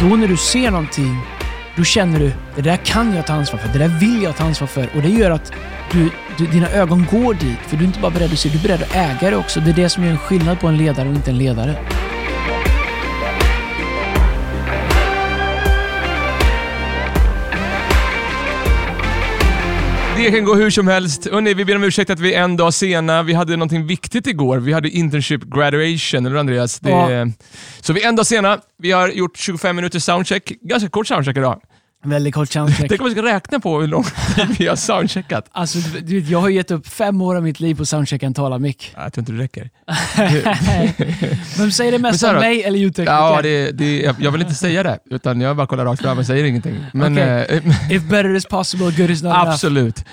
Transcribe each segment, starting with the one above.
då när du ser någonting, då känner du det där kan jag ta ansvar för, det där vill jag ta ansvar för. Och det gör att du, du, dina ögon går dit. För du är inte bara beredd att se, du är beredd att äga det också. Det är det som gör en skillnad på en ledare och inte en ledare. Det kan gå hur som helst. Hörrni, vi ber om ursäkt att vi är en dag sena. Vi hade någonting viktigt igår. Vi hade internship graduation, eller Andreas? Det, Ja. Så vi är en dag sena. Vi har gjort 25 minuter soundcheck. Ganska kort soundcheck idag. Väldigt kort soundcheck. Tänk om vi ska räkna på hur lång tid vi har soundcheckat. Alltså, du, jag har gett upp fem år av mitt liv på soundchecka en talarmick. Jag tror inte det räcker. Vem säger det mest om mig eller ljudtekniker? Ja, det, det, jag vill inte säga det, utan jag bara kollar rakt fram och säger ingenting. Men Okej. eh, If better is possible, good is not enough. absolut. Säg,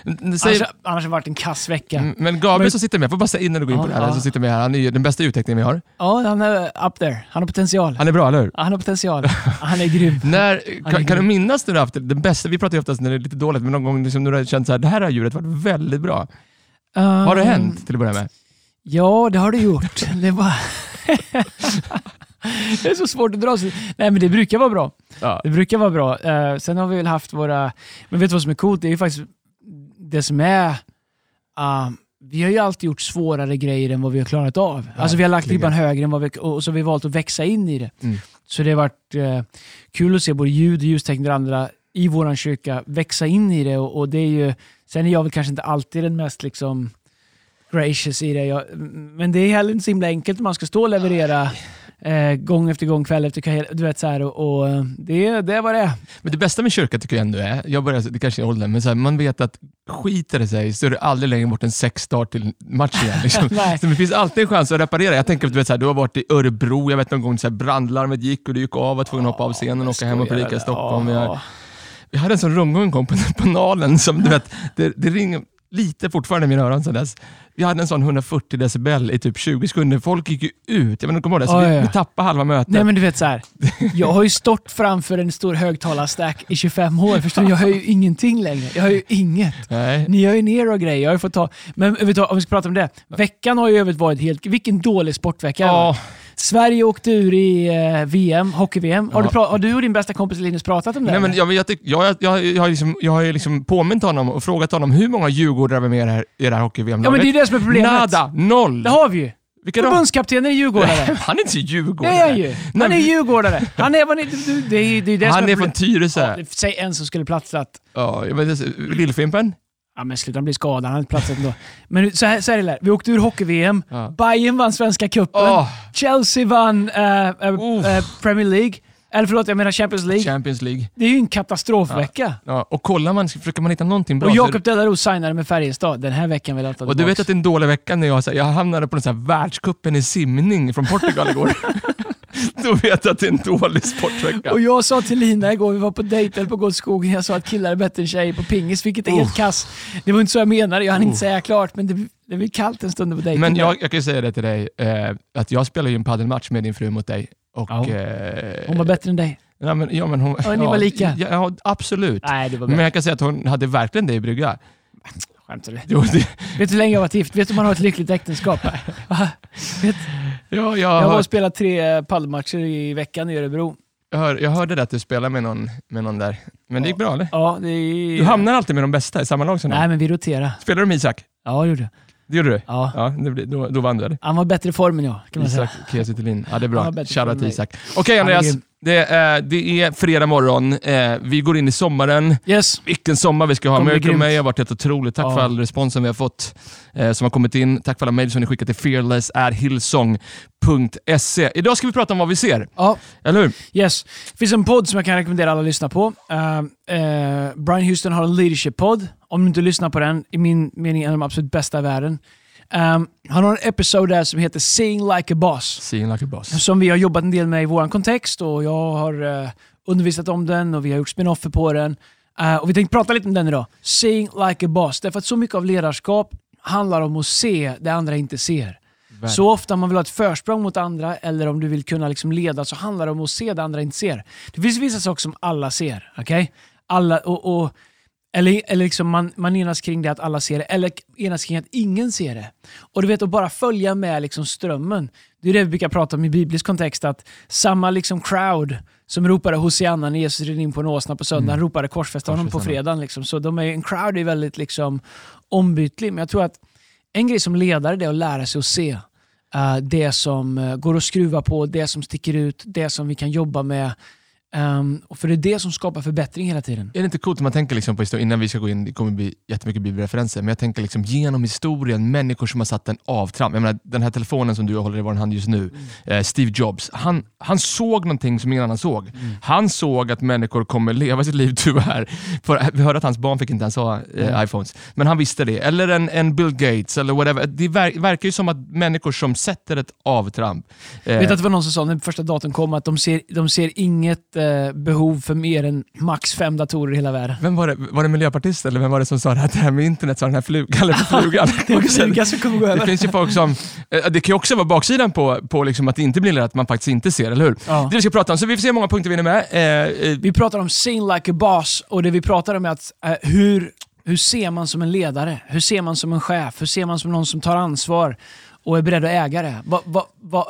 Annars, annars har det varit en kass vecka. Mm, men Gabriel Men- som sitter med, får bara säga innan du går in på Ja, det här, ja. som sitter med här, han är ju den bästa ljudteknikern vi har. Ja, han är up there. Han har potential. Han är bra, eller hur? Han har potential. Han är grym. När, kan, kan du minnas när du haft den bästa, vi pratar ju oftast när det är lite dåligt, men någon gång liksom när du har känt så här, det här har djuret varit väldigt bra. Har det Um, hänt till att börja med? Ja, det har det gjort. Det, är bara... det är så svårt att dra sig. Nej, men det brukar vara bra. Ja. Det brukar vara bra. Eh, sen har vi väl haft våra... Men vet du vad som är coolt? Det är ju faktiskt det som är... ah, vi har ju alltid gjort svårare grejer än vad vi har klarat av. Alltså vi har lagt ribban högre än vad vi... Och så har vi valt att växa in i det. Mm. Så det har varit eh, kul att se både ljud och ljustekniker och andra i våran kyrka växa in i det. Och, och det är ju... Sen är jag väl kanske inte alltid den mest liksom gracious i det. Jag, men det är heller inte så himla enkelt om man ska stå och leverera eh, gång efter gång, kväll efter kväll. Du vet, så här, och, och eh, det, det vad det. Men det bästa med kyrka tycker jag ändå är, jag börjar, det kanske är åldern, men så här, man vet att skiter det sig så är det aldrig längre bort än sex dagar till match igen. Liksom. Så det finns alltid en chans att reparera. Jag tänker att du, vet, så här, du har varit i Örebro, jag vet någon gång så här, brandlarmet gick och du gick av, var tvungen att hoppa av scenen och åka hem och predika i Stockholm. Vi, har, Ja. vi hade en sån rundgång en gång på, på Nalen som du vet, det, det ringer lite fortfarande i mina öron sedan dess. Vi hade en sån 140 decibel i typ 20 sekunder. Folk gick ju ut. Jag vet inte, du ihåg det? Så Ja, vi, ja. vi tappade halva mötet. Nej men du vet så här. Jag har ju stått framför en stor högtalarstack i 25 år. Förstår du? Jag hör ju ingenting längre. Jag hör ju inget. Nej. Ni gör ju ner och grejer. Jag har fått ta... Men vet du, om vi ska prata om det. Veckan har ju övrigt varit helt... Vilken dålig sportvecka var. Sverige åkte ur i eh, VM, hockey-VM. Har, Ja. har du och din bästa kompis Linus pratat om det? Nej, men jag, jag, jag, jag, jag, har liksom, jag har ju liksom påmint honom och frågat honom hur många djurgårdare var med i det här, i det här hockey-VM. ja men det är det som är problemet. Nada, noll. Det har vi ju. Vilka? Förbundskaptenen är djurgårdare. Han är inte djurgårdare. Det är han ju. Han är djurgårdare. Han är, ni- du- det är, det är det Han är är från. Tyresö. Ja, Ja, Säg en som skulle platsat. inte, Lillfimpen? Ja men sluta, han blir skadad. Han platsat ändå. Men så här, så här är det. Vi åkte ur hockey-VM. Ja. Bayern vann Svenska cupen. Åh, Chelsea vann eh, Uff. eh, Premier League. Eller förlåt, jag menar Champions League. Champions League. Det är ju en katastrofvecka. Ja, och kollar man, försöker man hitta någonting bra Och Jakob Delarue signade med Färjestad. Den här veckan vill jag ta Och du vet att det är en dålig vecka när jag, så här, jag hamnade på den så här världscupen i simning från Portugal igår. Då vet jag att det är en dålig sportvecka. Och jag sa till Lina igår, vi var på dejt på Gårdskogen, jag sa att killar är bättre än tjejer på pingis, vilket är helt kass. Det var inte så jag menade, jag hann inte säga klart, men det, det blir kallt en stund på dejten. Men jag, jag kan ju säga det till dig, eh, att jag spelar ju en paddelmatch med din fru mot dig. Och, Ja. eh, Hon var bättre än dig. Ja, men, ja, men hon, Ja, ni var lika. Ja, ja, absolut. Nej, det var Men jag kan säga att hon hade verkligen det i brygga. Skämtar du? Jo, det, Vet du hur länge jag har varit gift? Vet du om man har ett lyckligt äktenskap? Vet, ja, jag, jag var hör, och spelade tre paddelmatcher i veckan i Örebro. jag, hör, jag hörde det att du spelade med någon, med någon där. Men det gick bra eller? Ja, det. Du hamnar alltid med de bästa i samma lag som Nej, dem. men vi roterar. Spelar du med Isak? Ja, det gjorde jag. Det gjorde du? Ja. Ja, det, blir- då, då vann du eller? Han var bättre i form än jag, kan man. Isak Kiese. Ja, det är bra. Shoutout till Isak. Okej Andreas, det är, det är fredag morgon. Eh, vi går in i sommaren. Yes. Vilken sommar vi ska ha. Miracle. May har varit helt otroligt. Tack Ja. för all responsen vi har fått eh, som har kommit in. Tack för alla mejl som ni skickat till fearless.hillsong.se. Idag ska vi prata om vad vi ser, Ja, eller hur? yes. Det finns en podd som jag kan rekommendera alla att lyssna på. Uh, uh, Brian Houston har en leadership-podd. Om du inte lyssnar på den, i min mening en av de absolut bästa i världen. Um, han har en episod där som heter Seeing Like a Boss. Seeing like a boss. Som vi har jobbat en del med i vår kontext och jag har eh, undervisat om den och vi har gjort spin-offer på den. Eh, och vi tänkte prata lite om den idag. Seeing like a boss. Därför att så mycket av ledarskap handlar om att se det andra inte ser. Så ofta om man vill ha ett försprång mot andra eller om du vill kunna liksom leda så handlar det om att se det andra inte ser. Det finns vissa saker som alla ser. okej? Alla, och, och Eller, eller liksom man, man enas kring det att alla ser det, eller enas kring att ingen ser det. Och du vet, att bara följa med liksom strömmen. Det är det vi brukar prata om i biblisk kontext, att samma liksom crowd som ropade Hosianna när Jesus red in på en åsna på söndagen, Mm. ropade korsfästa honom på fredagen. Liksom. Så de är, en crowd är väldigt liksom ombytlig. Men jag tror att en grej som ledare det är att lära sig att se eh, det som eh, går att skruva på, det som sticker ut, det som vi kan jobba med. Ehm, och för det är det som skapar förbättring hela tiden. Är det inte coolt om man tänker liksom på historien, innan vi ska gå in, det kommer bli jättemycket bibelreferenser, men jag tänker liksom genom historien, människor som har satt en avtramp. Jag menar, den här telefonen som du håller i vår hand just nu, eh, Steve Jobs, han, han såg någonting som ingen annan såg. Han såg att människor kommer leva sitt liv tyvärr. För, vi hörde att hans barn fick inte ens ha eh, iPhones, men han visste det. Eller en, en Bill Gates, eller whatever. Det ver, verkar ju som att människor som sätter ett avtramp, eh, Vet att det var någon som sa när första datorn kom att de ser, de ser inget eh, behov för mer än max fem datorer i hela världen. vem var det, var det miljöpartist eller vem var det som sa det här, det här med internet, sa den här flugan, eller flugan? Det är som kommer gå Det över. finns ju folk som, eh, det kan ju också vara baksidan på, på liksom att det inte blir lätt, att man faktiskt inte ser, eller hur? Ja. Det vi ska prata om, så vi får se hur många punkter vi hinner med. Eh, eh, Vi pratar om sing like a boss och det vi pratar om är att eh, hur, hur ser man som en ledare? Hur ser man som en chef? Hur ser man som någon som tar ansvar och är beredd att äga det? Va, va, va,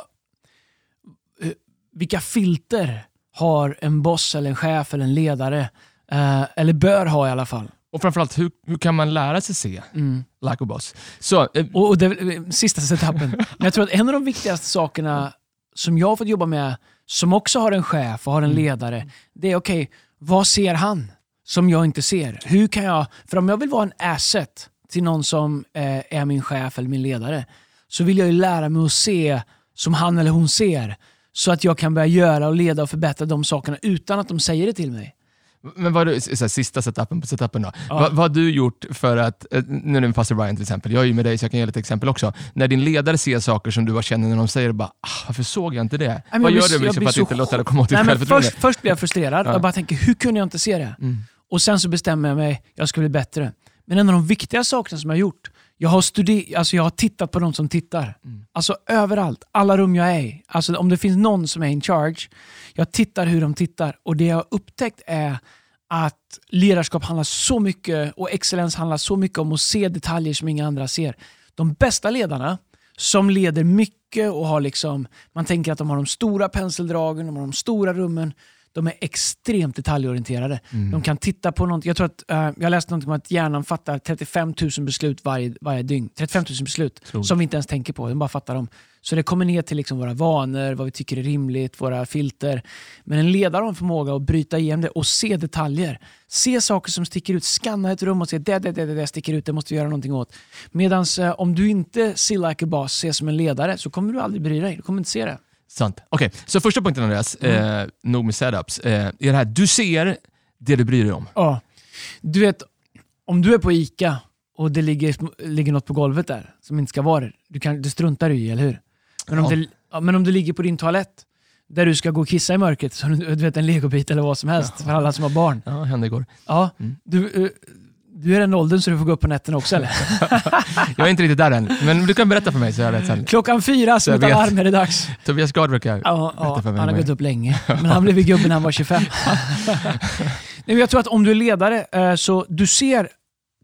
eh, vilka filter har en boss, eller en chef eller en ledare? Eh, eller bör ha i alla fall. och framförallt, hur, hur kan man lära sig se Mm. like a boss? Så, eh, Och, och det, eh, sista setupen. Men jag tror att en av de viktigaste sakerna som jag har fått jobba med, som också har en chef och har en ledare, det är okej, vad ser han som jag inte ser? Hur kan jag, för om jag vill vara en asset till någon som eh, är min chef eller min ledare, så vill jag ju lära mig att se som han eller hon ser. Så att jag kan börja göra och leda och förbättra de sakerna utan att de säger det till mig. men vad är det, så här, sista setupen på setupen då. Ja. Vad, vad har du gjort för att, eh, nu är det med pastor Ryan till exempel, jag är ju med dig så jag kan ge lite exempel också. När din ledare ser saker som du bara känner när de säger bara, ah, varför såg jag inte det? men vad jag gör du liksom för att inte låta det komma åt ditt Nej, självförtroende? först, först blir jag frustrerad. Ja. Jag bara tänker, hur kunde jag inte se det? Mm. Och sen så bestämmer jag mig, jag ska bli bättre. Men en av de viktiga sakerna som jag har gjort, jag har, studer- alltså jag har tittat på de som tittar. Mm. Alltså överallt, alla rum jag är i. Alltså om det finns någon som är in charge, jag tittar hur de tittar. Och det jag har upptäckt är att ledarskap handlar så mycket och excellens handlar så mycket om att se detaljer som inga andra ser. De bästa ledarna som leder mycket och har liksom, man tänker att de har de stora penseldragen, de har de stora rummen. De är extremt detaljorienterade. Mm. De kan titta på något. Jag tror att, eh, jag läste något om att hjärnan fattar 35 000 beslut varje, varje dygn. 35 000 beslut Otroligt. som vi inte ens tänker på, den bara fattar dem. Så det kommer ner till liksom våra vanor, vad vi tycker är rimligt, våra filter. Men en ledare har en förmåga att bryta igenom det och se detaljer. Se saker som sticker ut, scanna ett rum och se det, det, det, det, det sticker ut, det måste vi göra någonting åt. Medan eh, om du inte ser like a boss, ser som en ledare, så kommer du aldrig bry dig. Du kommer inte se det. Sant. Okej, så första punkten Andreas, eh, nog med setups, eh, är det här, du ser det du bryr dig om. Ja. Du vet, om du är på ICA och det ligger, ligger något på golvet där som inte ska vara där, du, kan, du struntar i eller hur? Men om, Ja. det, ja, men om det ligger på din toalett där du ska gå och kissa i mörkret, så du, du vet en legobit eller vad som helst för alla som har barn. Ja, hände igår. Ja, Mm. du, eh, du är den åldern så du får gå upp på nätterna också eller? Jag är inte riktigt där än, men du kan berätta för mig så jag vet sen. Klockan fyra, som Jag ett alarm är det dags. Tobias Gard brukar... Ja, Berätta för mig han har gått upp länge, men han blev gubbe när han var 25. Nej, jag tror att om du är ledare, eh, så du ser,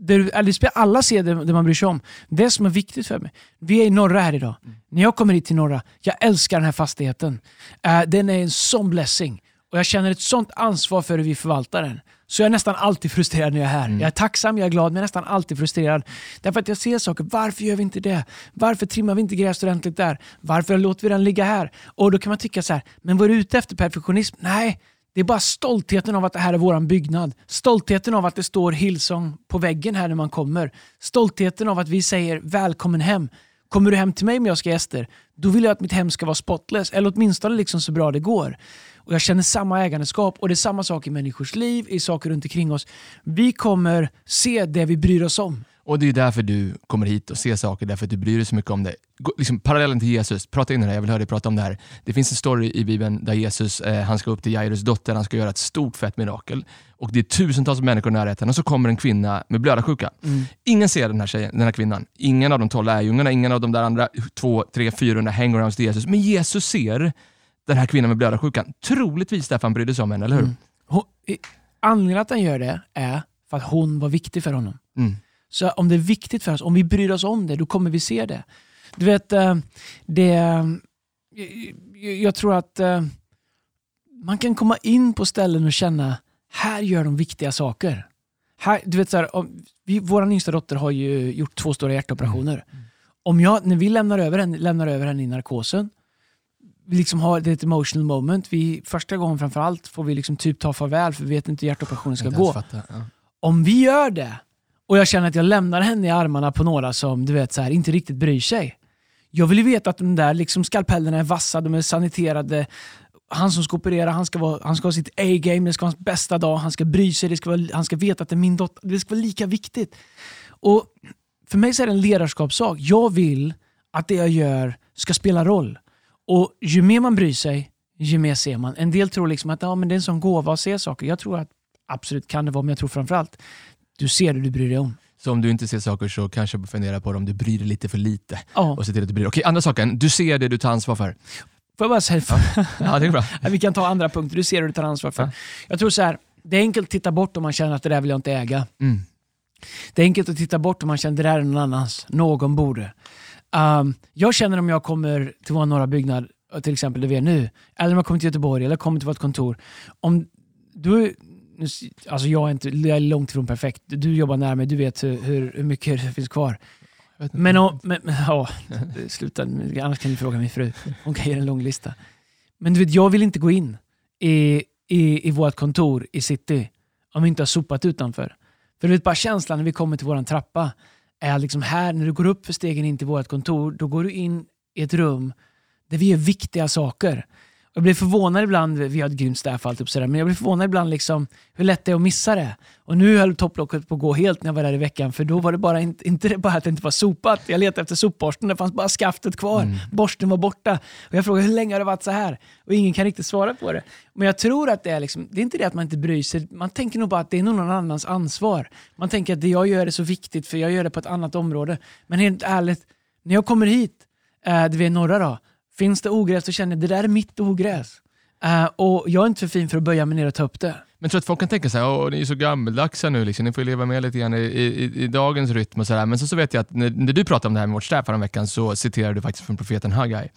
det eller alla ser det, det man bryr sig om. Det som är viktigt för mig. Vi är i norra här idag. När jag kommer hit till norra, jag älskar den här fastigheten. Eh, Den är en sån blessing. Och jag känner ett sånt ansvar för hur vi förvaltar den. Så jag är nästan alltid frustrerad när jag är här. Jag är tacksam, jag är glad, men jag är nästan alltid frustrerad. Därför att jag ser saker. Varför gör vi inte det? Varför trimmar vi inte gräs ordentligt där? Varför låter vi den ligga här? Och då kan man tycka så här, men är du ute efter perfektionism? Nej, det är bara stoltheten av att det här är våran byggnad. Stoltheten av att det står Hillsong på väggen här när man kommer. Stoltheten av att vi säger välkommen hem. Kommer du hem till mig om jag ska gäster, då vill jag att mitt hem ska vara spotless. Eller åtminstone liksom så bra det går. Och Jag känner samma ägandeskap och det är samma sak i människors liv, i saker runt omkring oss. Vi kommer se det vi bryr oss om. Och det är därför du kommer hit och ser saker, därför att du bryr dig så mycket om det. Liksom, parallellen till Jesus, prata in det här, jag vill höra dig prata om det här. Det finns en story i Bibeln där Jesus, eh, han ska upp till Jairus dotter, han ska göra ett stort fett mirakel. Och det är tusentals människor i närheten och så kommer en kvinna med blödarsjuka. Ingen ser den här, tjejen, den här kvinnan. Ingen av de tolv lärjungarna, ingen av de där andra två, tre, 400 hangarounds till Jesus. Men Jesus ser den här kvinnan med blödarsjukan. Troligtvis därför han brydde sig om henne, eller hur? Hon, i- anledningen att han gör det är för att hon var viktig för honom. Mm. Så om det är viktigt för oss, om vi bryr oss om det, då kommer vi se det. Du vet, eh, det, jag- jag tror att eh, man kan komma in på ställen och känna, här gör de viktiga saker. Här, du vet, så här, vi, vår yngsta dotter har ju gjort två stora hjärtoperationer. Om jag, när vi lämnar över henne, lämnar över henne i narkosen, liksom har ett emotional moment. Vi, första gången framförallt får vi liksom typ ta farväl för vi vet inte hur hjärtoperationen ska gå fatta, ja. om vi gör det och jag känner att jag lämnar henne i armarna på några som du vet så här, inte riktigt bryr sig. Jag vill ju veta att de där liksom, skalpellerna är vassa, de är saniterade. Han som ska operera, han ska, vara, han ska ha sitt A-game, det ska vara hans bästa dag, han ska bry sig, det ska vara, han ska veta att det är min dotter. Det ska vara lika viktigt. Och För mig så är det en ledarskapssak. Jag vill att det jag gör ska spela roll. Och ju mer man bryr sig, ju mer ser man. En del tror liksom att ja, men det är en sån gåva att se saker. Jag tror att absolut kan det vara, men jag tror framförallt du ser det du bryr dig om. Så om du inte ser saker så kanske du fundera på om du bryr dig lite för lite. Ja. Och se till att du bryr dig. Okej, andra saken. Du ser det du tar ansvar för. Får jag bara säga, Ja, det är bra. vi kan ta andra punkter. Du ser det du tar ansvar för. Ja. Jag tror så här, det är enkelt att titta bort om man känner att det där vill jag inte äga. Mm. Det är enkelt att titta bort om man känner att det där är någon annans. Någon borde. Um, jag känner om jag kommer till vår norra byggnad, till exempel där vi är nu, eller om jag kommer till Göteborg eller kommer till vårt kontor. Om du, alltså jag, är inte, jag är långt ifrån perfekt. Du jobbar nära mig, du vet hur, hur, hur mycket det finns kvar. Men, om, men, ja, sluta, annars kan du fråga min fru. Hon kan ge en lång lista. Men du vet, jag vill inte gå in i, i, i vårt kontor i city om vi inte har sopat utanför. För du vet, bara känslan när vi kommer till våran trappa är liksom här, när du går upp för stegen in till vårt kontor, då går du in i ett rum där vi gör viktiga saker. Jag blir förvånad ibland, vi har ett grymt staff allt upp sådär, men jag blir förvånad ibland liksom hur lätt det är att missa det. Och nu höll topplocket på att gå helt när jag var där i veckan, för då var det bara inte, inte bara att det inte var sopat. Jag letade efter sopborsten, det fanns bara skaftet kvar. Borsten var borta. Och jag frågade hur länge har det varit så här? Och ingen kan riktigt svara på det. Men jag tror att det är liksom, det är inte det att man inte bryr sig, man tänker nog bara att det är någon annans ansvar. Man tänker att det jag gör är så viktigt för jag gör det på ett annat område. Men helt ärligt, när jag kommer hit, där vi är norra då, finns det ogräs så känner jag det där är mitt ogräs. Eh, och jag är inte för fin för att böja mig ner och ta upp det. Men jag tror att folk kan tänka så här, Åh, ni är så gammeldags här nu, liksom. ni får leva med lite grann i, i, i dagens rytm och sådär. Men så, så vet jag att när, när du pratade om det här med vårt staff veckan så citerar du faktiskt från profeten Haggai.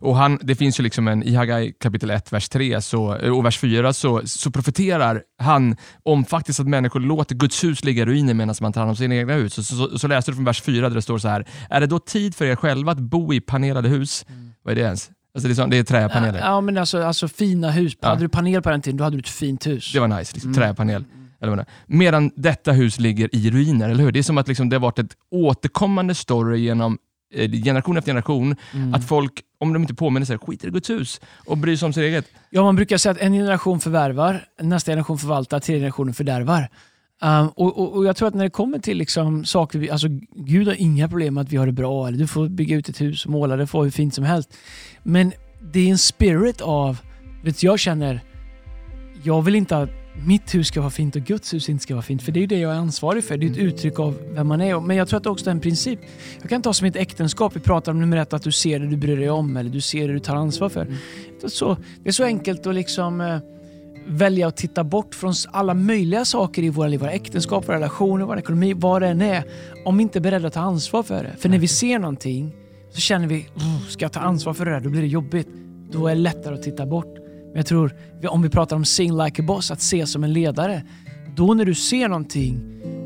Och han, det finns ju liksom en, i Haggai kapitel 1, vers 3 så, och vers 4 så, så profeterar han om faktiskt att människor låter Guds hus ligga i ruiner medan man tar hand om sina egna hus. Så, så, så, läste du från vers 4 där det står så här, är det då tid för er själva att bo i panerade hus? Vad är det ens? Alltså det, är så, det är träpaneler. Ja, men alltså, alltså fina hus. Ja. Hade du panel på den tiden, då hade du ett fint hus. Det var nice, liksom, träpanel. Eller vad. Medan detta hus ligger i ruiner, eller hur? Det är som att liksom, det har varit ett återkommande story genom eh, generation efter generation, att folk, om de inte påminner sig, skiter i Guds hus och bryr sig om sitt eget. Ja, man brukar säga att en generation förvärvar, nästa generation förvaltar, tredje generationen fördärvar. Um, och, och, och Jag tror att när det kommer till liksom saker, alltså Gud har inga problem med att vi har det bra, eller du får bygga ut ett hus och måla det, få hur fint som helst. Men det är en spirit av, vet jag känner, jag vill inte att mitt hus ska vara fint och Guds hus inte ska vara fint, för det är ju det jag är ansvarig för. Det är ett uttryck av vem man är. Men jag tror att det också är en princip. Jag kan ta som ett äktenskap, vi pratar om nummer ett, att du ser det du bryr dig om, eller du ser det du tar ansvar för. Det är så, det är så enkelt att liksom eh, välja att titta bort från alla möjliga saker i våra liv, våra äktenskap, våra relationer, vår ekonomi, vad det än är, om vi inte är beredda att ta ansvar för det. För när vi ser någonting så känner vi, "Oh, ska jag ta ansvar för det där? Då blir det jobbigt. Då är det lättare att titta bort. Men jag tror, om vi pratar om sing like a boss, att se som en ledare. Då när du ser någonting,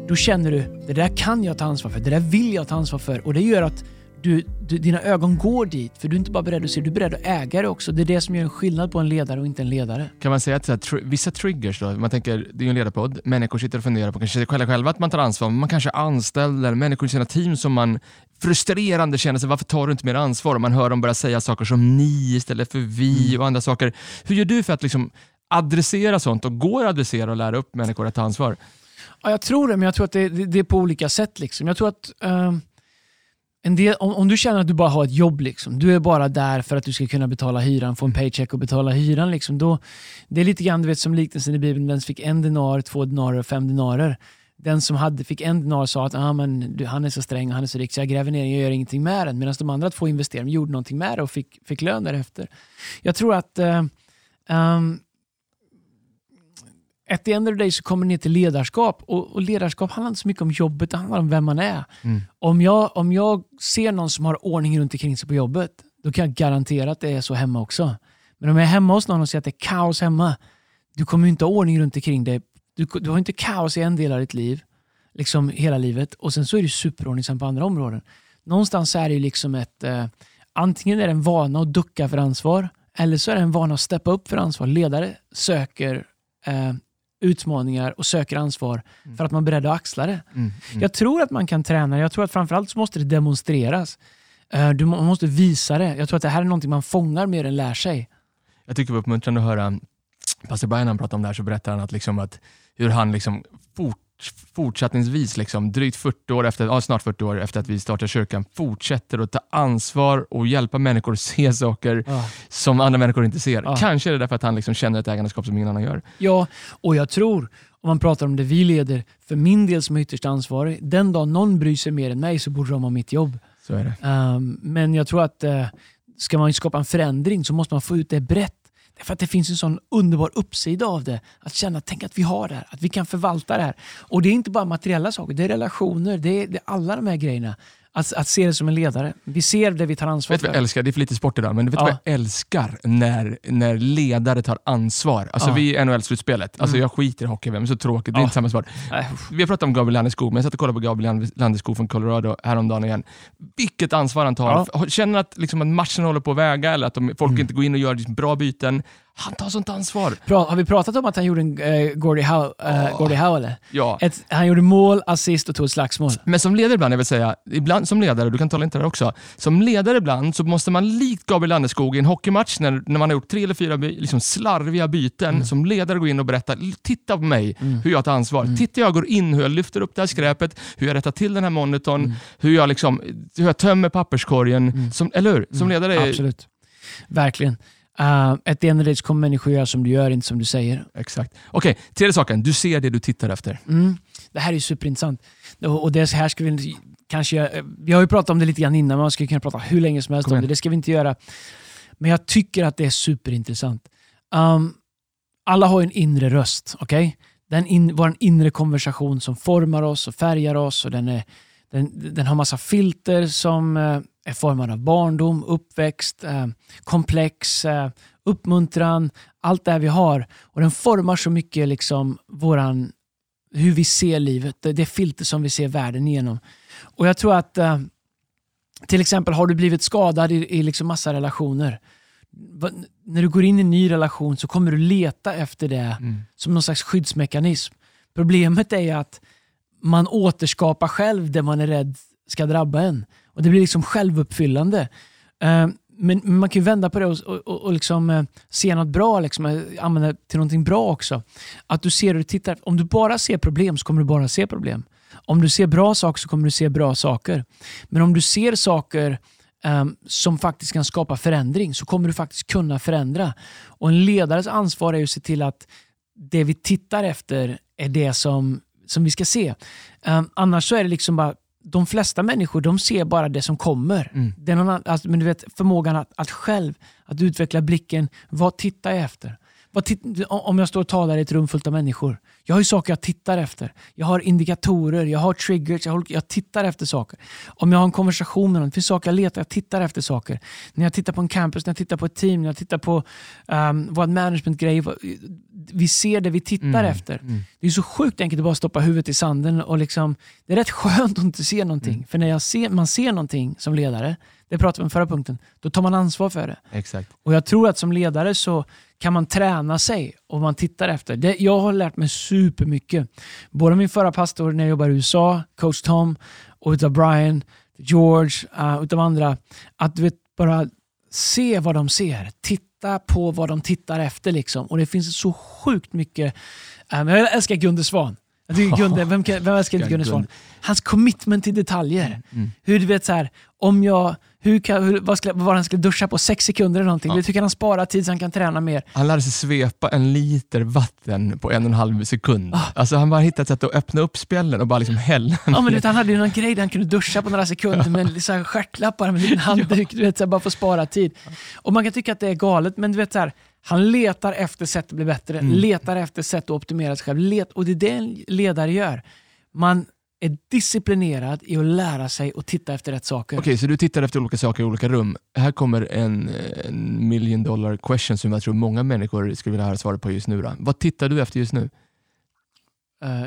då känner du, det där kan jag ta ansvar för, det där vill jag ta ansvar för. Och det gör att du, du, dina ögon går dit, för du är inte bara beredd att se, du är beredd att äga det också. Det är det som gör en skillnad på en ledare och inte en ledare. Kan man säga att så här, tr- vissa triggers då, man tänker, det är ju en ledarpodd, människor sitter och funderar på kanske själva, själva att man tar ansvar, men man kanske anställer människor i sina team som man frustrerande känner sig, varför tar du inte mer ansvar? Och man hör dem börja säga saker som ni istället för vi och andra saker. Hur gör du för att liksom adressera sånt och går att adressera och lära upp människor att ta ansvar? Ja, jag tror det, men jag tror att det, det, det är på olika sätt. Liksom. Jag tror att ehm, en del, om, om du känner att du bara har ett jobb, liksom, du är bara där för att du ska kunna betala hyran, få en paycheck och betala hyran. Liksom, då, det är lite grann du vet, som liknelsen i Bibeln, den som fick en dinar, två dinarer och fem dinarer. Den som hade, fick en dinar sa att ah, men, du, han är så sträng och han är så rik så jag gräver ner den, och gör ingenting med den. Medan de andra två investerade, gjorde någonting med det och fick, fick lön därefter. Jag tror att eh, um, at the end of the day så kommer det ner till ledarskap. Och, och ledarskap handlar inte så mycket om jobbet, det handlar om vem man är. Mm. Om, jag, om jag ser någon som har ordning runt omkring sig på jobbet, då kan jag garantera att det är så hemma också. Men om jag är hemma hos någon och ser att det är kaos hemma, du kommer ju inte ha ordning runt omkring dig. Du, du har inte kaos i en del av ditt liv, liksom hela livet, och sen så är du superordningsam på andra områden. Någonstans är det ju liksom ett, eh, antingen är det en vana att ducka för ansvar, eller så är det en vana att steppa upp för ansvar. Ledare söker eh, utmaningar och söker ansvar för att man är beredd att axla det. Mm. Mm. Jag tror att man kan träna Jag tror att framförallt så måste det demonstreras. Eh, Du måste visa det. Jag tror att det här är någonting man fångar mer än lär sig. Jag tycker det var uppmuntrande att höra Pastor Brian han pratade om det här så berättar han att, liksom att hur han liksom fort, fortsättningsvis, liksom, drygt 40 år efter, ja, snart 40 år efter att vi startade kyrkan, fortsätter att ta ansvar och hjälpa människor att se saker Ja. som andra människor inte ser. Ja. Kanske är det därför att han liksom känner ett ägandeskap som ingen annan gör. Ja, och jag tror, om man pratar om det vi leder, för min del som är ytterst ansvarig, den dag någon bryr sig mer än mig så borde de ha mitt jobb. Så är det. Um, men jag tror att uh, ska man skapa en förändring så måste man få ut det brett. För att det finns en sån underbar uppsida av det. Att känna, tänk att vi har det här, att vi kan förvalta det här. Och det är inte bara materiella saker, det är relationer, det är, det är alla de här grejerna. Att, att se det som en ledare. Vi ser det vi tar ansvar Vet vad jag för. älskar? Det är för lite sport idag, men vet du Ja. vad jag älskar? När, när ledare tar ansvar. Alltså Ja. vi är NHL-slutspelet. Alltså Mm. jag skiter i hockey, men så tråkigt. Det är Ja. inte samma sport. Nej, Vi har pratat om Gabriel Landeskog, men jag satt och kollade på Gabriel Landeskog från Colorado häromdagen igen. Vilket ansvar han tar. Ja. Känner att, liksom, att matchen håller på att väga eller att de, folk Mm. inte går in och gör liksom, bra byten. Han tar sånt ansvar. Pra, har vi pratat om att han gjorde en uh, Gordie Howe, Ja. Gordie Howe eller? Ja. Ett, han gjorde mål, assist och tog ett slagsmål. Men som ledare ibland, jag vill säga, ibland som ledare, du kan tala inte där också, som ledare ibland så måste man likt Gabriel Landeskog i en hockeymatch när, när man har gjort tre eller fyra liksom slarviga byten, som ledare gå in och berätta, titta på mig, hur jag tar ansvar. Titta jag går in, hur jag lyfter upp det här skräpet, hur jag rättar till den här monitorn, hur, jag liksom, hur jag tömmer papperskorgen. Som, eller hur? Som ledare är... Absolut. Verkligen. Uh, ett end of the day kommer människor göra som du gör, inte som du säger. Exakt. Okej, tredje saken. Du ser det du tittar efter. Mm. Det här är superintressant. Och, det här ska vi kanske Vi har ju pratat om det lite grann innan, man skulle kunna prata hur länge som helst om det. Det ska vi inte göra. Men jag tycker att det är superintressant. Um, alla har en inre röst, okej? Den in, vår inre konversation som formar oss och färgar oss. Och den, är, den, den har massa filter som eh, är formade av barndom, uppväxt, eh, komplex, eh, uppmuntran, allt det här vi har. Och den formar så mycket liksom våran, hur vi ser livet, det, filter som vi ser världen igenom. Och jag tror att eh, till exempel har du blivit skadad i, i liksom massa relationer. När du går in i en ny relation så kommer du leta efter det som någon slags skyddsmekanism. Problemet är att man återskapar själv det man är rädd ska drabba en. Och Det blir liksom självuppfyllande. Eh, men men man kan ju vända på det och, och, och liksom, eh, se något bra, liksom, eh, använda det till någonting bra också. Att du ser och du tittar. Om du bara ser problem så kommer du bara se problem. Om du ser bra saker så kommer du se bra saker. Men om du ser saker um, som faktiskt kan skapa förändring så kommer du faktiskt kunna förändra. Och En ledares ansvar är ju att se till att det vi tittar efter är det som, som vi ska se. Um, annars så är det liksom bara de flesta människor de ser bara det som kommer. Mm. Det är någon alltså, men du vet, förmågan att, att själv att utveckla blicken. Vad tittar jag efter? Om jag står och talar i ett rum fullt av människor. Jag har ju saker jag tittar efter. Jag har indikatorer, jag har triggers, jag, jag tittar efter saker. Om jag har en konversation med någon, det finns saker jag letar, jag tittar efter saker. När jag tittar på en campus, när jag tittar på ett team, när jag tittar på um, vad management-grej. Vi ser det vi tittar Mm, efter. mm. Det är så sjukt enkelt att bara stoppa huvudet i sanden. och liksom, Det är rätt skönt att inte se någonting. Mm. För när jag ser, man ser någonting som ledare, det pratade vi om förra punkten, då tar man ansvar för det. Exakt. Och Jag tror att som ledare så kan man träna sig och man tittar efter. Det, jag har lärt mig supermycket. Både min förra pastor när jag jobbade i USA, coach Tom, och utav Brian, George, uh, utav andra. Att du vet, bara se vad de ser. Titta på vad de tittar efter. Liksom. Och det finns så sjukt mycket. Men jag älskar Gunde Svan. Jag tycker Gunde, vem, kan- vem älskar inte Gunde Svan? Hans commitment till detaljer. Mm. Hur du vet så här, om jag, hur kan, hur, vad, ska, vad han skulle duscha på sex sekunder eller någonting. Ja. Du tycker han sparar tid så han kan träna mer. Han lärde sig svepa en liter vatten på en och en halv sekund. Ah. Alltså han bara hittade ett sätt att öppna upp spjällen och bara liksom hälla Ja, men vet, han hade ju någon grej där han kunde duscha på några sekunder med en så här stjärtlapp bara med en handduk, du vet, så här, bara för att spara tid. Och Man kan tycka att det är galet, men du vet så här, Han letar efter sätt att bli bättre, Mm. letar efter sätt att optimera sig själv. Let, och det är det en ledare gör. Man är disciplinerad i att lära sig och titta efter rätt saker. Okej, så du tittar efter olika saker i olika rum. Här kommer en, en million dollar question som jag tror många människor skulle vilja höra svaret på just nu. Då. Vad tittar du efter just nu? Uh,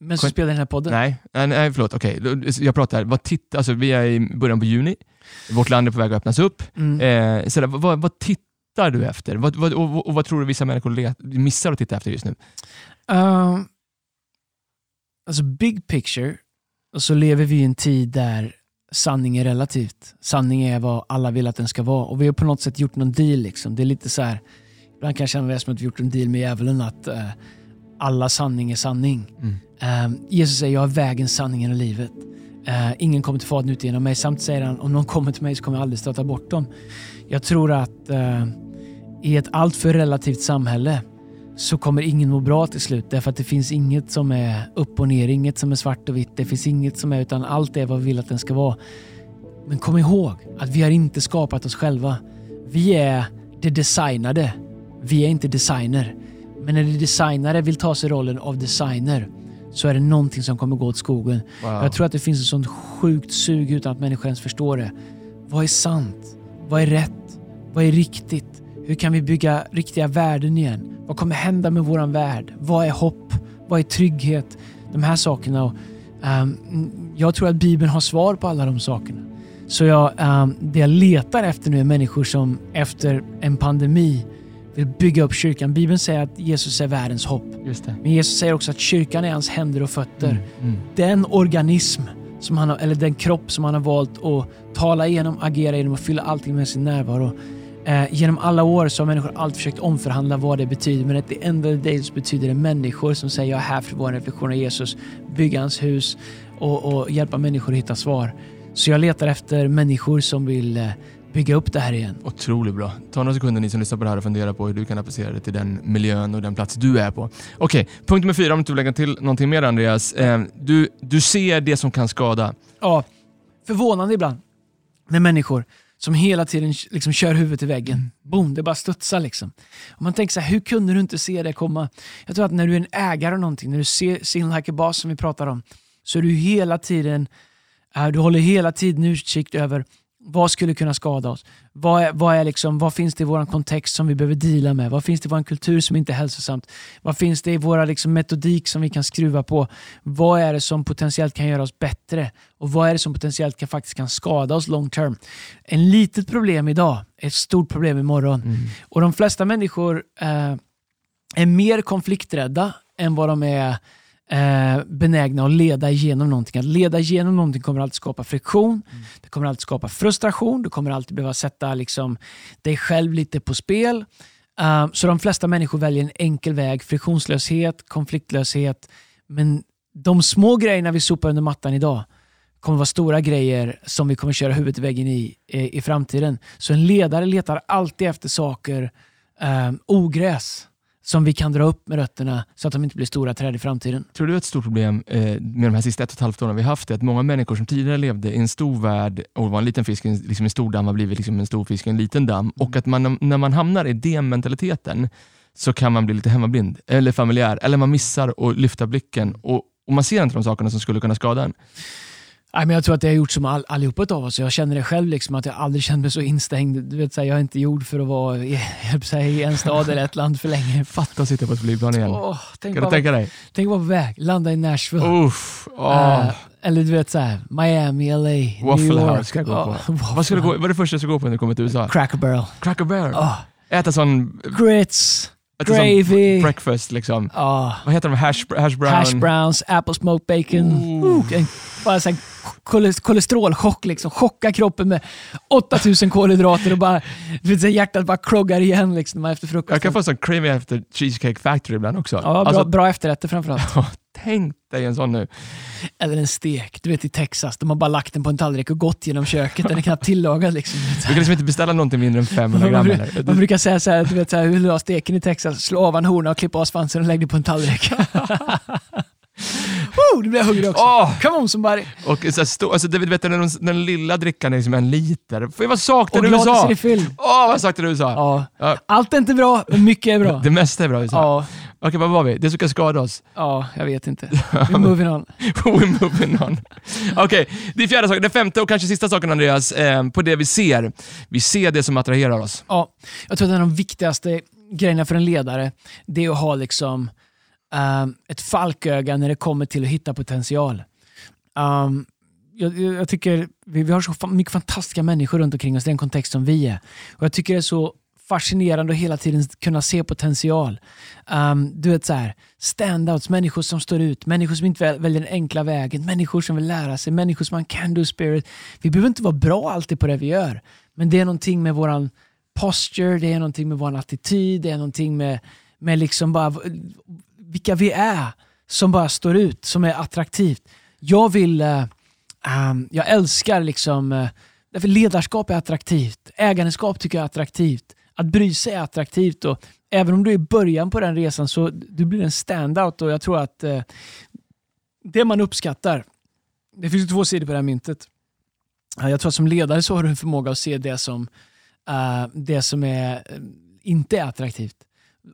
men så Skön- spelar den här podden. Nej, nej, nej förlåt. Okej, då- jag pratar. Vad tittar, alltså, vi är i början på juni. Vårt land är på väg att öppnas upp. Mm. Eh, så där, vad, vad tittar du efter? Vad, vad, och, och vad tror du vissa människor missar att titta efter just nu? Uh, alltså big picture, och så lever vi i en tid där sanning är relativt. Sanning är vad alla vill att den ska vara. Och vi har på något sätt gjort någon deal. Liksom. Det är lite så här, ibland kan jag känna det som att vi gjort en deal med djävulen att eh, alla sanning är sanning. Mm. Eh, Jesus säger, jag är vägen, sanningen och livet. Eh, ingen kommer till Fadern ut genom mig. Samt säger han, om någon kommer till mig så kommer jag aldrig stöta bort dem. Jag tror att eh, i ett alltför relativt samhälle så kommer ingen må bra till slut. Därför att det finns inget som är upp och ner, inget som är svart och vitt. Det finns inget som är, utan allt är vad vi vill att den ska vara. Men kom ihåg att vi har inte skapat oss själva. Vi är det designade. Vi är inte designer. Men när det designare vill ta sig rollen av designer så är det någonting som kommer gå åt skogen. Wow. Jag tror att det finns ett sånt sjukt sug utan att människor ens förstår det. Vad är sant? Vad är rätt? Vad är riktigt? Hur kan vi bygga riktiga värden igen? Vad kommer hända med våran värld? Vad är hopp? Vad är trygghet? De här sakerna. Och, ehm, jag tror att Bibeln har svar på alla de sakerna. Så jag, ehm, det jag letar efter nu är människor som efter en pandemi vill bygga upp kyrkan. Bibeln säger att Jesus är världens hopp. Men Jesus säger också att kyrkan är hans händer och fötter Mm, mm. den organism, som han har, eller den kropp som han har valt att tala igenom, agera genom och fylla allting med sin närvaro. Eh, genom alla år så har människor alltid försökt omförhandla vad det betyder men at the end of the day så betyder det människor som säger jag är här för vår reflektion av Jesus, bygga hans hus och, och hjälpa människor att hitta svar. Så jag letar efter människor som vill eh, bygga upp det här igen. Otroligt bra. Ta några sekunder ni som lyssnar på det här och fundera på hur du kan applicera det till den miljön och den plats du är på. Okej, punkt nummer fyra om du vill lägga till någonting mer Andreas. Eh, du, du ser det som kan skada. Ja, förvånande ibland med människor som hela tiden liksom kör huvudet i väggen. Boom, det bara studsar liksom. Och man tänker så här, hur kunde du inte se det komma? Jag tror att när du är en ägare av någonting, när du ser sin like a boss som vi pratar om, så är du hela tiden, äh, du håller hela tiden utkik över vad skulle kunna skada oss? Vad, är, vad, är liksom, vad finns det i vår kontext som vi behöver deala med? Vad finns det i vår kultur som inte är hälsosamt? Vad finns det i våra liksom, metodik som vi kan skruva på? Vad är det som potentiellt kan göra oss bättre? Och vad är det som potentiellt kan, faktiskt kan skada oss long term? En litet problem idag är ett stort problem imorgon. Och de flesta människor eh, är mer konflikträdda än vad de är eh, benägna att leda igenom någonting. Att leda igenom någonting kommer alltid skapa friktion, det kommer alltid skapa frustration, du kommer alltid behöva sätta liksom, dig själv lite på spel. Eh, så de flesta människor väljer en enkel väg, friktionslöshet, konfliktlöshet. Men de små grejerna vi sopar under mattan idag kommer vara stora grejer som vi kommer köra huvudet i väggen i eh, i framtiden. Så en ledare letar alltid efter saker, eh, ogräs, som vi kan dra upp med rötterna så att de inte blir stora träd i framtiden. Tror du ett stort problem eh, med de här sista ett och ett halvt åren vi haft är att många människor som tidigare levde i en stor värld och var en liten fisk i liksom en stor damm har blivit liksom en stor fisk i en liten damm och att man, när man hamnar i den mentaliteten så kan man bli lite hemmablind eller familjär eller man missar att lyfta blicken och, och man ser inte de sakerna som skulle kunna skada en. Nej, men jag tror att det har gjort som all, allihopa av oss. Jag känner det själv, liksom, att jag aldrig känt mig så instängd. Du vet, så här, jag är inte gjord för att vara i, att säga, i en stad eller ett land för länge. Fatta att sitta på ett flygplan igen. Åh, tänk, kan du tänka dig? tänk bara på väg, landa i Nashville. Uff, åh. Eh, eller du vet så här, Miami, LA, New Waffle York. House ska jag gå på. Åh, Vad ska du gå, vad är det första du ska gå på när du kommer till USA? Cracker Barrel. Cracker Barrel. Åh, Äta sån, grits. äta Gravy. breakfast liksom. Vad heter de? Hash, hash brown? hash browns, apple smoked bacon. Ooh. Uh, en, bara så här, kole- kolesterolchock. Liksom. Chocka kroppen med 8000 kolhydrater och bara, vet, hjärtat bara kloggar igen liksom, efter Jag frukosten. kan få sån craving efter Cheesecake Factory ibland också. Ja, bra, Alltså, bra efterrätter framförallt. tänk dig en sån nu. Eller en stek. Du vet i Texas, de har bara lagt den på en tallrik och gått genom köket. Den är knappt tillagad. Liksom. Du kan liksom inte beställa någonting mindre än 500 Man, gram bru- eller? man brukar säga så här, du vet så här, hur du la steken i Texas, slå av en hona och klipp av svansen och lägg det på en tallrik. Woo! Nu blir jag hungrig också. Åh! Come on somebody! Och så stå, alltså, David, vet du, den, den lilla drickan är liksom en liter. För vad saknar Och du USA? är fylld. Åh, vad saknar du USA? Ja. Ja. Allt är inte bra, men mycket är bra. Det mesta är bra i USA. Ja, Okej, vad var vi? Det som kan skada oss. ja, jag vet inte. We're moving on. We're moving on. Okej, det är fjärde saken. Den femte och kanske sista saken Andreas, eh, på det vi ser. Vi ser det som attraherar oss. Ja, jag tror att en av de viktigaste grejerna för en ledare, det är att ha liksom ehm, ett falköga när det kommer till att hitta potential. Um, jag, jag tycker vi, vi har så mycket fantastiska människor runt omkring oss i den kontext som vi är. Och Jag tycker det är så fascinerande att hela tiden kunna se potential. Um, du vet så här, standouts, människor som står ut, människor som inte väl- väljer den enkla vägen, människor som vill lära sig, människor som har en can-do spirit. Vi behöver inte vara bra alltid på det vi gör, men det är någonting med våran posture, det är någonting med vår attityd, det är någonting med, med liksom bara vilka vi är som bara står ut, som är attraktivt. Jag vill, eh, ehm, jag älskar liksom, eh, därför ledarskap är attraktivt, ägandeskap tycker jag är attraktivt, att bry sig är attraktivt och även om du är i början på den resan så du blir en standout och jag tror att uh, det man uppskattar, det finns ju två sidor på det här myntet. Jag tror att som ledare så har du en förmåga att se det som, eh, det som är, inte är attraktivt.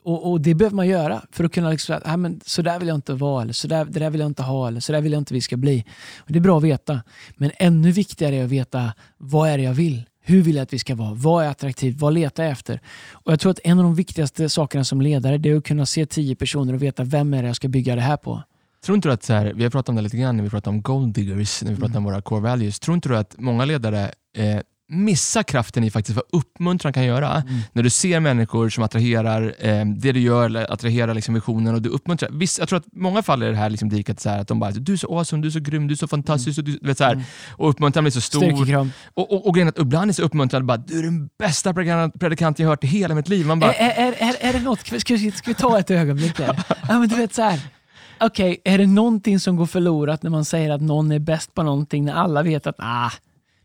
Och, och Det behöver man göra för att kunna liksom, säga, men så där vill jag inte vara, eller så där, det där vill jag inte ha, eller så där vill jag inte vi ska bli. Och det är bra att veta. Men ännu viktigare är att veta vad är det jag vill? Hur vill jag att vi ska vara? Vad är attraktivt? Vad letar jag efter? Och Jag tror att en av de viktigaste sakerna som ledare det är att kunna se tio personer och veta vem är det jag ska bygga det här på. Tror inte du att, så här, vi har pratat om det lite grann när vi pratar om gold diggers, när vi pratar om våra core values. Tror inte du att många ledare eh, missar kraften i faktiskt vad uppmuntran kan göra? När du ser människor som attraherar eh, det du gör, eller attraherar liksom visionen och du uppmuntrar. Visst, jag tror att många fall är det här liksom diket så här, att de bara du är så awesome, du är så grym, du är så fantastisk och, du, vet, så här, och uppmuntran blir så stor. Och, och, och grejen att ibland är så uppmuntrande bara du är den bästa predikant, jag hört i hela mitt liv. Man bara, Är, är, är, är det något, ska ska vi ta ett ögonblick där? Ja, men du vet så här. Okej, är det någonting som går förlorat när man säger att någon är bäst på någonting när alla vet att ah,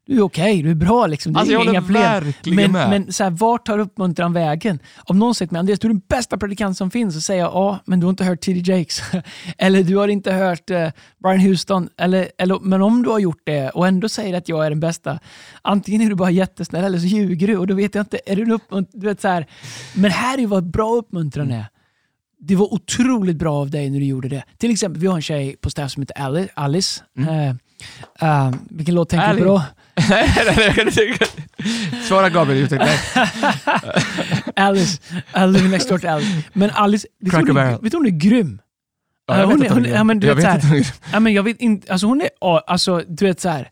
du är okej, du är bra liksom. Det är Alltså, jag inga problem. Men, med. men så här, vart tar uppmuntran vägen? Om någon säger till mig, Andreas du är den bästa predikant som finns, så säger jag ja, men du har inte hört T.D. Jakes. eller du har inte hört eh, Brian Houston. Eller, eller, men om du har gjort det och ändå säger att jag är den bästa, antingen är du bara jättesnäll eller så ljuger du och då vet jag inte, är du en du vet, så här, Men här är ju vad bra uppmuntran är. Det var otroligt bra av dig när du gjorde det. Till exempel, vi har en tjej på staff som heter Ali- Alice. Eh, eh, vilken låt tänker du Ali. på då? Svara Gabriel. Nej. Alice. I live next door to Alice. Men Alice, vet du hon, vet hon är grym? Ja, jag hon vet är- att hon- är ja, men du jag vet Ja, men jag vet inte, alltså hon är, ja, alltså du vet så här.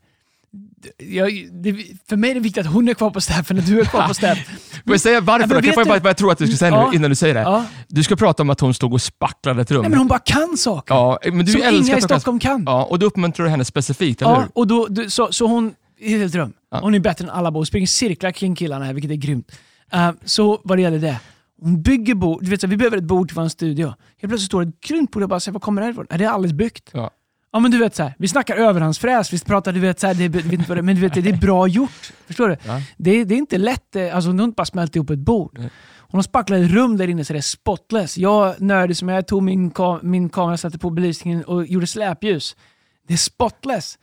Jag, det, för mig är det viktigt att hon är kvar på staffen och du är kvar på staff. Får jag säga Ja, varför? men då? Kan jag få du- bara vad jag tror att du ska säga Ja. nu innan du säger det? Ja. Du ska prata om att hon stod och spacklade ett rum. Nej, men hon bara kan saker. ja, men du som älskar inga i hon kan- Stockholm kan. Ja, och då uppmuntrar du henne specifikt, eller Ja, hur? och då, du, så, så hon helt rum. Ja. Hon är bättre än alla bor. springer cirklar kring killarna här, vilket är grymt. Uh, så vad det gäller det. Hon bygger bord. Du vet, så, vi behöver ett bord till vår studio. Helt plötsligt står det ett grymt bord och jag bara säger, vad kommer det här ifrån? Är det alldeles byggt? Ja. Ja men du vet så här, vi snackar överhandsfräs, vi pratar, du vet så här, det, vet inte vad det, men du vet, det är bra gjort. Förstår du? Ja. Det, det är inte lätt, eh, alltså hon har inte bara smält ihop ett bord. Nej. Hon har spacklat ett rum där inne så det är spotless. Jag, nördig som jag tog min, ka min kamera, satte på belysningen och gjorde släpljus. Det är spotless.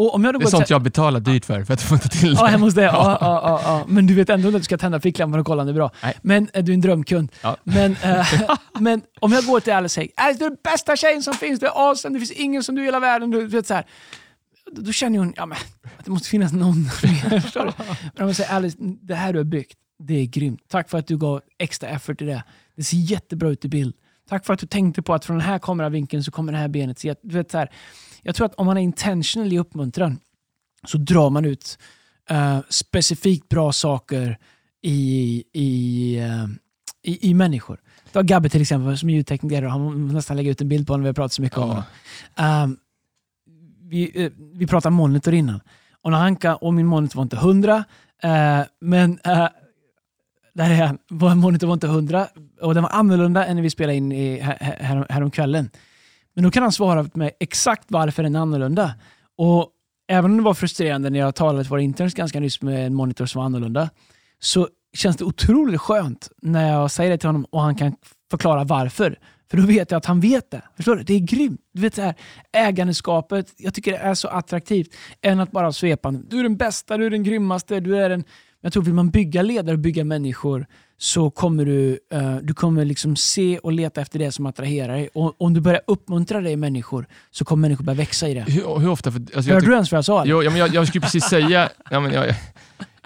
Och om jag Det är sånt så- jag betalar dyrt för, för att få inte till det. Ja, hos dig. Ja, ja, ja. Men du vet ändå att du ska tända ficklampan och kolla om det är bra. Nej. Men eh, du är en drömkund. Ja. Men, eh, men om jag går till Alice och säger Alice, du är den bästa tjejen som finns, du är awesome, det finns ingen som du i hela världen. Du vet, så här. Då, då känner hon ja, men, att det måste finnas någon mer. Förstår du? Men om jag säger Alice, det här du har byggt, det är grymt. Tack för att du gav extra effort i det. Det ser jättebra ut i bild. Tack för att du tänkte på att från den här kameravinkeln så kommer det här benet se... Du vet, så här. Jag tror att om man är intentional i uppmuntran så drar man ut eh, specifikt bra saker i, i, eh, i, i människor. Har Gabbe till exempel som är ljudtekniker han nästan lägga ut en bild på honom, vi har pratat så mycket om Ja. honom. Um, vi, eh, vi pratade monitor innan. Och, när han kan, och min monitor var inte 100, eh, men uh, där är han. Vår monitor var inte 100 och den var annorlunda än när vi spelade in i, här, här, häromkvällen. Men då kan han svara mig exakt varför den är annorlunda. Och även om det var frustrerande när jag talade till våra interns ganska nyss med en monitor som var annorlunda, så känns det otroligt skönt när jag säger det till honom och han kan förklara varför. För då vet jag att han vet det. Förstår du? Det är grymt. Du vet så här, ägandeskapet, jag tycker det är så attraktivt. Än att bara svepa Du är den bästa, du är den grymmaste, du är den... Jag tror vill man bygga ledare och bygga människor så kommer du, uh, du kommer liksom se och leta efter det som attraherar dig. Och om du börjar uppmuntra dig människor så kommer människor börja växa i det. Hur, hur ofta? För, alltså, Hörde du ens vad jag sa? Jo, ja, men jag, jag skulle precis säga... Ja, men jag,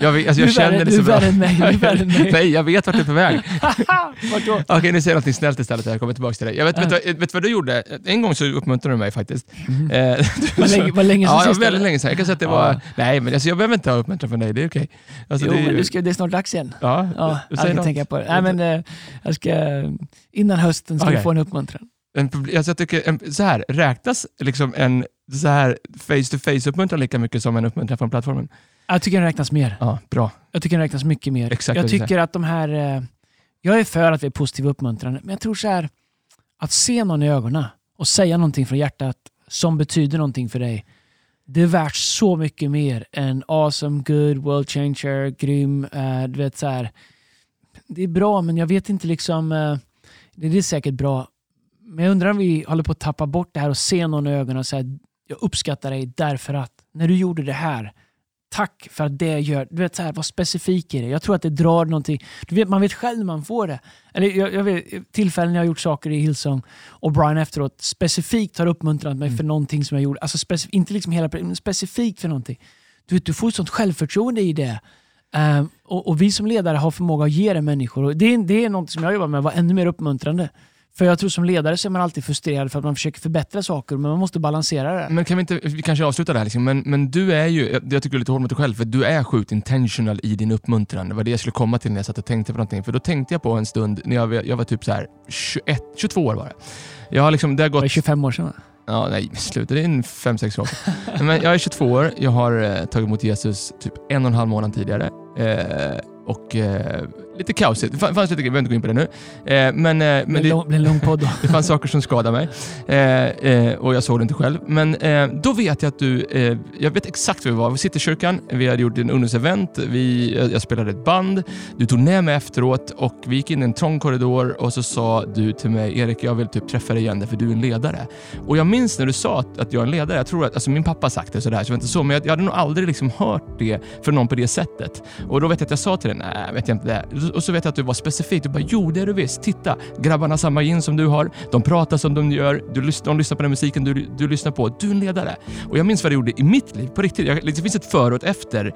jag, alltså, jag du känner det så bra. Du är värre än mig. Nej, jag vet vart du är på väg. Okej, okay, nu säger jag något snällt istället. Jag kommer tillbaka till dig. Jag vet, vet, vet, vet vad du gjorde? En gång så uppmuntrade du mig faktiskt. Mm. Eh, var, länge, var länge sedan Ja, sist, väldigt länge sedan. Jag kan säga att det var... Nej, men alltså, jag behöver inte ha uppmuntran från dig. Det är okej. Okay. Alltså, jo, det men du ska, det är snart dags igen. Ja, ja jag ska tänka på det. Nej, men, eh, jag ska, innan hösten ska okay. du få en uppmuntran. En, alltså jag tycker, en, så här, räknas liksom en så här face-to-face-uppmuntran lika mycket som en uppmuntran från plattformen? Jag tycker den räknas mer. Ja, bra. Jag tycker den räknas mycket mer. Exakt jag tycker att de här... Eh, jag är för att vi är positiva och uppmuntrande, men jag tror så här, att se någon i ögonen och säga någonting från hjärtat som betyder någonting för dig. Det är värt så mycket mer än awesome, good, world changer, grym. Uh, du vet så här, Det är bra, men jag vet inte liksom... Uh, det är säkert bra, men jag undrar om vi håller på att tappa bort det här och se någon i ögonen och säga jag uppskattar dig därför att när du gjorde det här tack för att det gör... Du vet, så här, var specifik i det. Jag tror att det drar någonting. Du vet, man vet själv när man får det. Eller jag, jag vet, tillfällen jag har gjort saker i Hillsong och Brian efteråt specifikt har uppmuntrat mig mm. för någonting som jag gjorde. Alltså specif- inte liksom hela men specifikt för någonting. Du, vet, du får ett sånt självförtroende i det. Um, och, och, vi som ledare har förmåga att ge det människor. Och det, det är något som jag jobbar med, att vara ännu mer uppmuntrande. För jag tror som ledare så är man alltid frustrerad för att man försöker förbättra saker, men man måste balansera det. Men kan vi inte, vi kanske avslutar det här, liksom, men, men du är ju, jag tycker du är lite hård mot dig själv, för du är sjukt intentional i din uppmuntran. Det var det jag skulle komma till när jag satt och tänkte på någonting. För då tänkte jag på en stund, när jag, jag var typ så här 21, 22 år var det. Jag har liksom, det har gått... Det var 25 år sedan va? Ja, nej, sluta. Det är en 5-6 år. men jag är 22 år, jag har eh, tagit emot Jesus typ en och en halv månad tidigare. Eh, och eh, lite kaosigt. Det fanns lite, vi behöver inte gå in på det nu. Eh, men, eh, men det, lång, det, lång podd det fanns saker som skadade mig eh, eh, och jag såg det inte själv. Men eh, då vet jag att du, jag vet exakt var vi var. Vi sitter i kyrkan, vi hade gjort en ungdomsevent, vi, jag, jag spelade ett band, du tog ner mig efteråt och vi gick in i en trång korridor och så sa du till mig, Erik jag vill typ träffa dig igen för du är en ledare. Och jag minns när du sa att, att jag är en ledare, jag tror att, alltså min pappa sagt det sådär, så var inte så, men jag, jag hade nog aldrig liksom hört det från någon på det sättet. Och då vet jag att jag sa till dig, nej vet jag inte det. Och så vet jag att du var specifik. Du bara, jo det är du visst. Titta, grabbarna har samma gin som du har. De pratar som de gör. Du, de lyssnar på den musiken du, du lyssnar på. Du är en ledare. Och jag minns vad det gjorde i mitt liv, på riktigt. Jag, det finns ett före och ett efter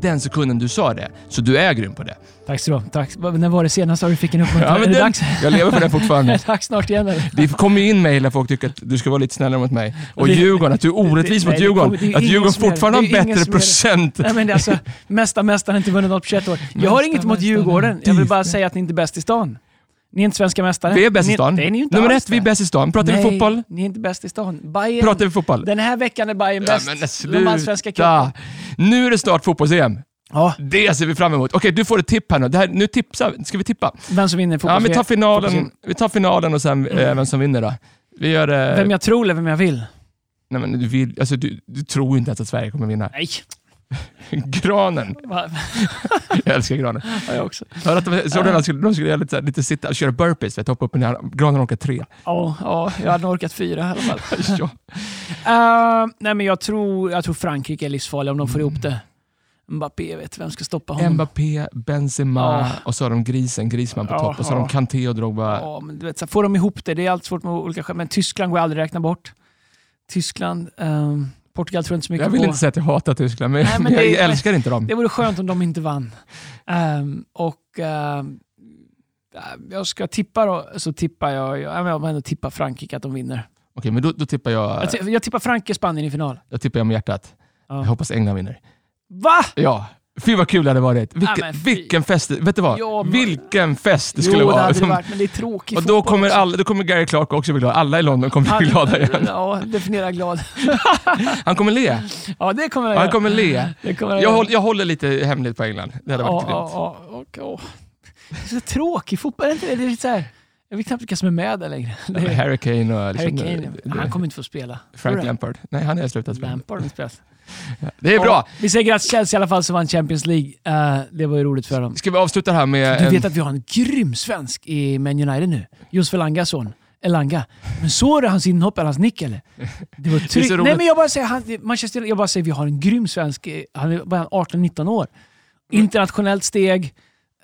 den sekunden du sa det. Så du är grym på det. Tack så du Tack. När var det senast du fick en uppmuntran? Ja, men den, Jag lever på den fortfarande. det dags snart igen? Det kommer in mejl där folk tycker att du ska vara lite snällare mot mig. Och det, Djurgården, att du är orättvis det, mot Djurgården. Det, att Djurgården fortfarande har bättre procent. Nej, men det är alltså, mesta mästaren inte vunnit något på 21 år. Jag har inget emot Djurgården. Jag vill bara säga att ni inte är bäst i stan. Ni är inte svenska mästare. Vi är bäst i stan. Ni är inte Nummer ett, vi är bäst i stan. Pratar Nej, vi fotboll? ni är inte bäst i stan. Bayern, Pratar vi fotboll? Den här veckan är Bayern bäst. Ja, men sluta. De allsvenska cupen. Nu är det snart fotbolls-EM. Ja. Det ser vi fram emot. Okej, du får ett tipp här nu. Det här, nu tipsa, ska vi tippa? Vem som vinner fotbolls Ja, vi tar finalen, vi tar finalen och sen mm. eh, vem som vinner då. Vi gör, eh... Vem jag tror eller vem jag vill? Nej, men du, vill, alltså, du, du tror inte ens att Sverige kommer vinna. Nej. Granen. jag älskar granen. Ja, jag också. Hör att de, så de skulle, de skulle göra lite, lite sitta, köra burpees, vet, hoppa upp och ner. Granen orkar tre. Ja, ja, jag hade orkat fyra i alla fall. ja. uh, nej, men jag, tror, jag tror Frankrike är livsfarliga om de får ihop det. Mbappé, vet vem ska stoppa honom? Mbappé, Benzema ja. och så har de grisen, Grisman på ja, topp och så har de Kanté och Drogba. Ja, men du vet, så får de ihop det, det är alltid svårt med olika skäl. Men Tyskland går aldrig att räkna bort. Tyskland, um, Portugal tror jag inte så mycket Jag vill på. inte säga att jag hatar Tyskland, men, Nej, men jag, det, älskar inte dem. Det vore skönt om de inte vann. Um, och um, jag ska tippa då, så tippar jag, jag, jag ändå tippa Frankrike att de vinner. Okej, men då, då tippar jag... Jag, tippar Frankrike, Spanien i final. Jag tippar jag med hjärtat. Ja. Jag hoppas England vinner. Va? Ja. Fy vad kul det hade varit. Vilken, ja, vilken fest, vet du vad? Ja, vilken fest det skulle jo, vara. Det hade det varit, men det är tråkigt Och då kommer, alla, då kommer Gary Clark också bli glad. Alla i London kommer bli glada igen. Ja, definiera glad. han kommer le. Ja, det kommer han Han kommer le. Det kommer jag, håller, jag håller lite hemligt på England. Det hade varit ja, ja, ja, ja. Det är så tråkig fotboll, det? är så här, jag vet knappt vilka som är med där längre. Ja, Harry Kane och... Liksom, Harry Kane, han kommer inte få spela. Frank Lampard. Nej, han har slutat spela. Lampard har spelat. Det är bra. vi säger grattis Chelsea i alla fall som vann Champions League. Uh, det var ju roligt för dem. Ska vi avsluta här med... Du vet att vi har en grym svensk i Man United nu. Josef Langas son. Elanga. Men såg du hans inhopp eller hans nick eller? Det var Det tryggt. Nej men jag bara säger, han, Manchester, jag bara säger vi har en grym svensk, han är bara 18-19 år. Internationellt steg.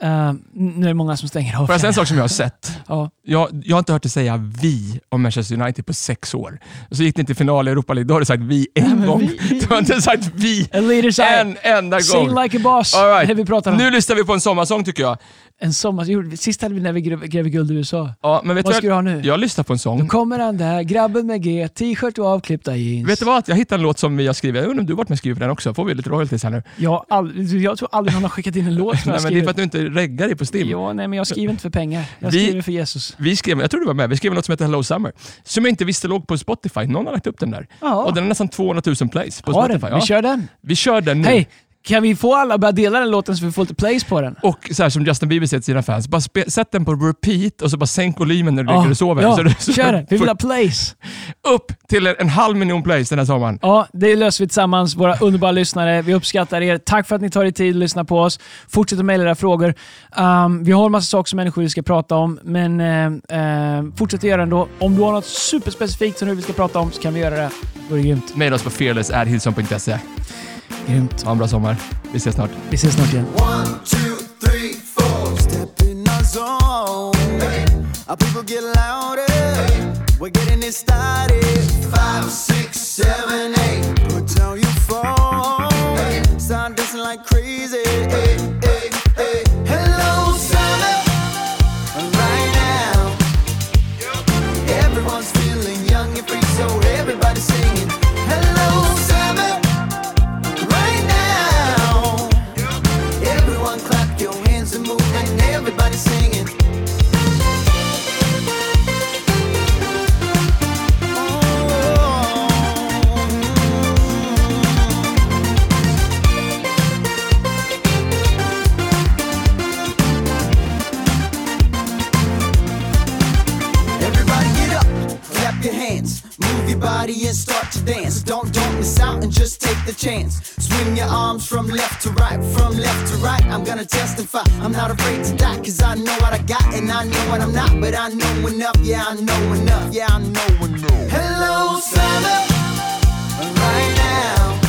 Uh, nu är det många som stänger av. Får jag säga en sak som jag har sett? Ja. Jag, jag har inte hört dig säga vi om Manchester United på sex år. Och så gick ni till final i Europa League, då har du sagt vi en men gång. vi- vi- Du har inte sagt vi en enda Sing gång. like a boss. All right. Det vi pratar om. Nu lyssnar vi på en sommarsång tycker jag. En sommar, jo, sist hade vi när vi grävde gräv guld i USA. Ja, men vet Vad ska du ha nu? Jag lyssnar på en Då sång. kommer han där, grabben med G, t-shirt och avklippta jeans. Vet du vad? Jag hittade en låt som vi har skrivit. Jag undrar om du har varit med och skrivit den också? Får vi lite royalties här nu? Jag, har aldrig, jag tror aldrig någon har skickat in en låt som Nej, jag men det är för att du inte reggar dig på Stim. Ja, nej, men jag skriver inte för pengar. Jag Vi- skriver för Jesus. Vi skrev, jag tror du var med, vi skrev en låt som heter Hello Summer. Som jag inte visste låg på Spotify. Någon har lagt upp den där. Ja, Och den är nästan 200 000 plays på har Spotify. den. Vi Ja. kör den. Vi kör den nu. Hej! Kan vi få alla att börja dela den låten så vi får lite plays på den? Och så här som Justin Bieber säger till sina fans, bara sätt den på repeat och så bara sänk volymen när du ligger och sover. ja så du, så kör den. Vi vill ha plays. upp till en, en halv miljon plays den här sommaren. Ja, det löser vi tillsammans, våra underbara lyssnare. Vi uppskattar er. Tack för att ni tar er tid att lyssna på oss. Fortsätt att mejla era frågor. Um, vi har en massa saker som människor vi ska prata om, men uh, uh, fortsätt att göra det ändå. Om du har något superspecifikt som du vi ska prata om så kan vi göra det. Det vore grymt. Maila oss på fearless.hillsong.se. Grymt. Ha en bra sommar. Vi ses snart. Vi ses snart igen. One, two, three, four. Step in our zone. Our people get louder. We're getting it started. Five, six, seven, eight. Put down your phone. Start dancing like crazy. Hey, hey, hey. Dance. Don't don't miss out and just take the chance. Swing your arms from left to right, from left to right. I'm gonna testify. I'm not afraid to die, cause I know what I got and I know what I'm not. But I know enough, yeah, I know enough, yeah, I know enough. Hello, summer, right now.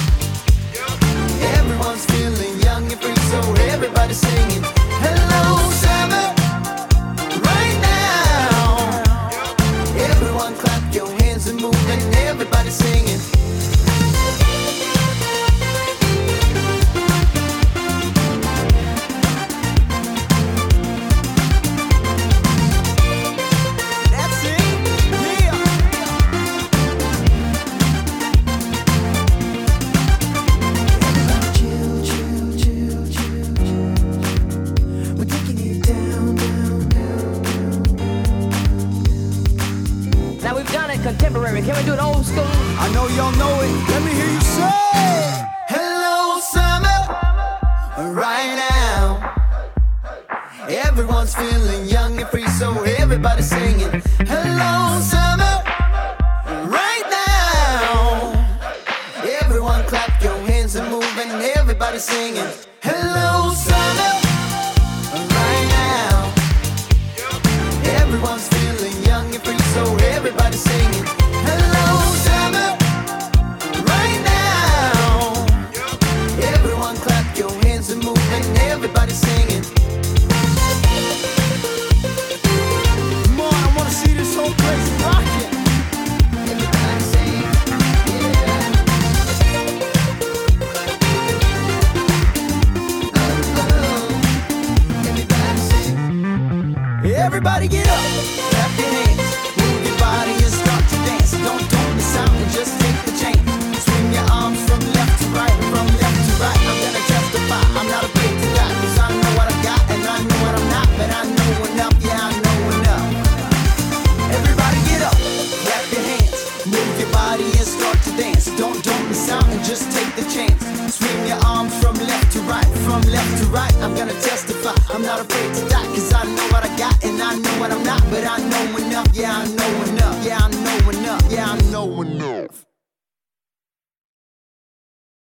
Everyone's feeling young and free, so everybody's singing. So everybody's singing. Hello, summer, right now. Everyone clap your hands and move, and everybody's singing. Hello, summer,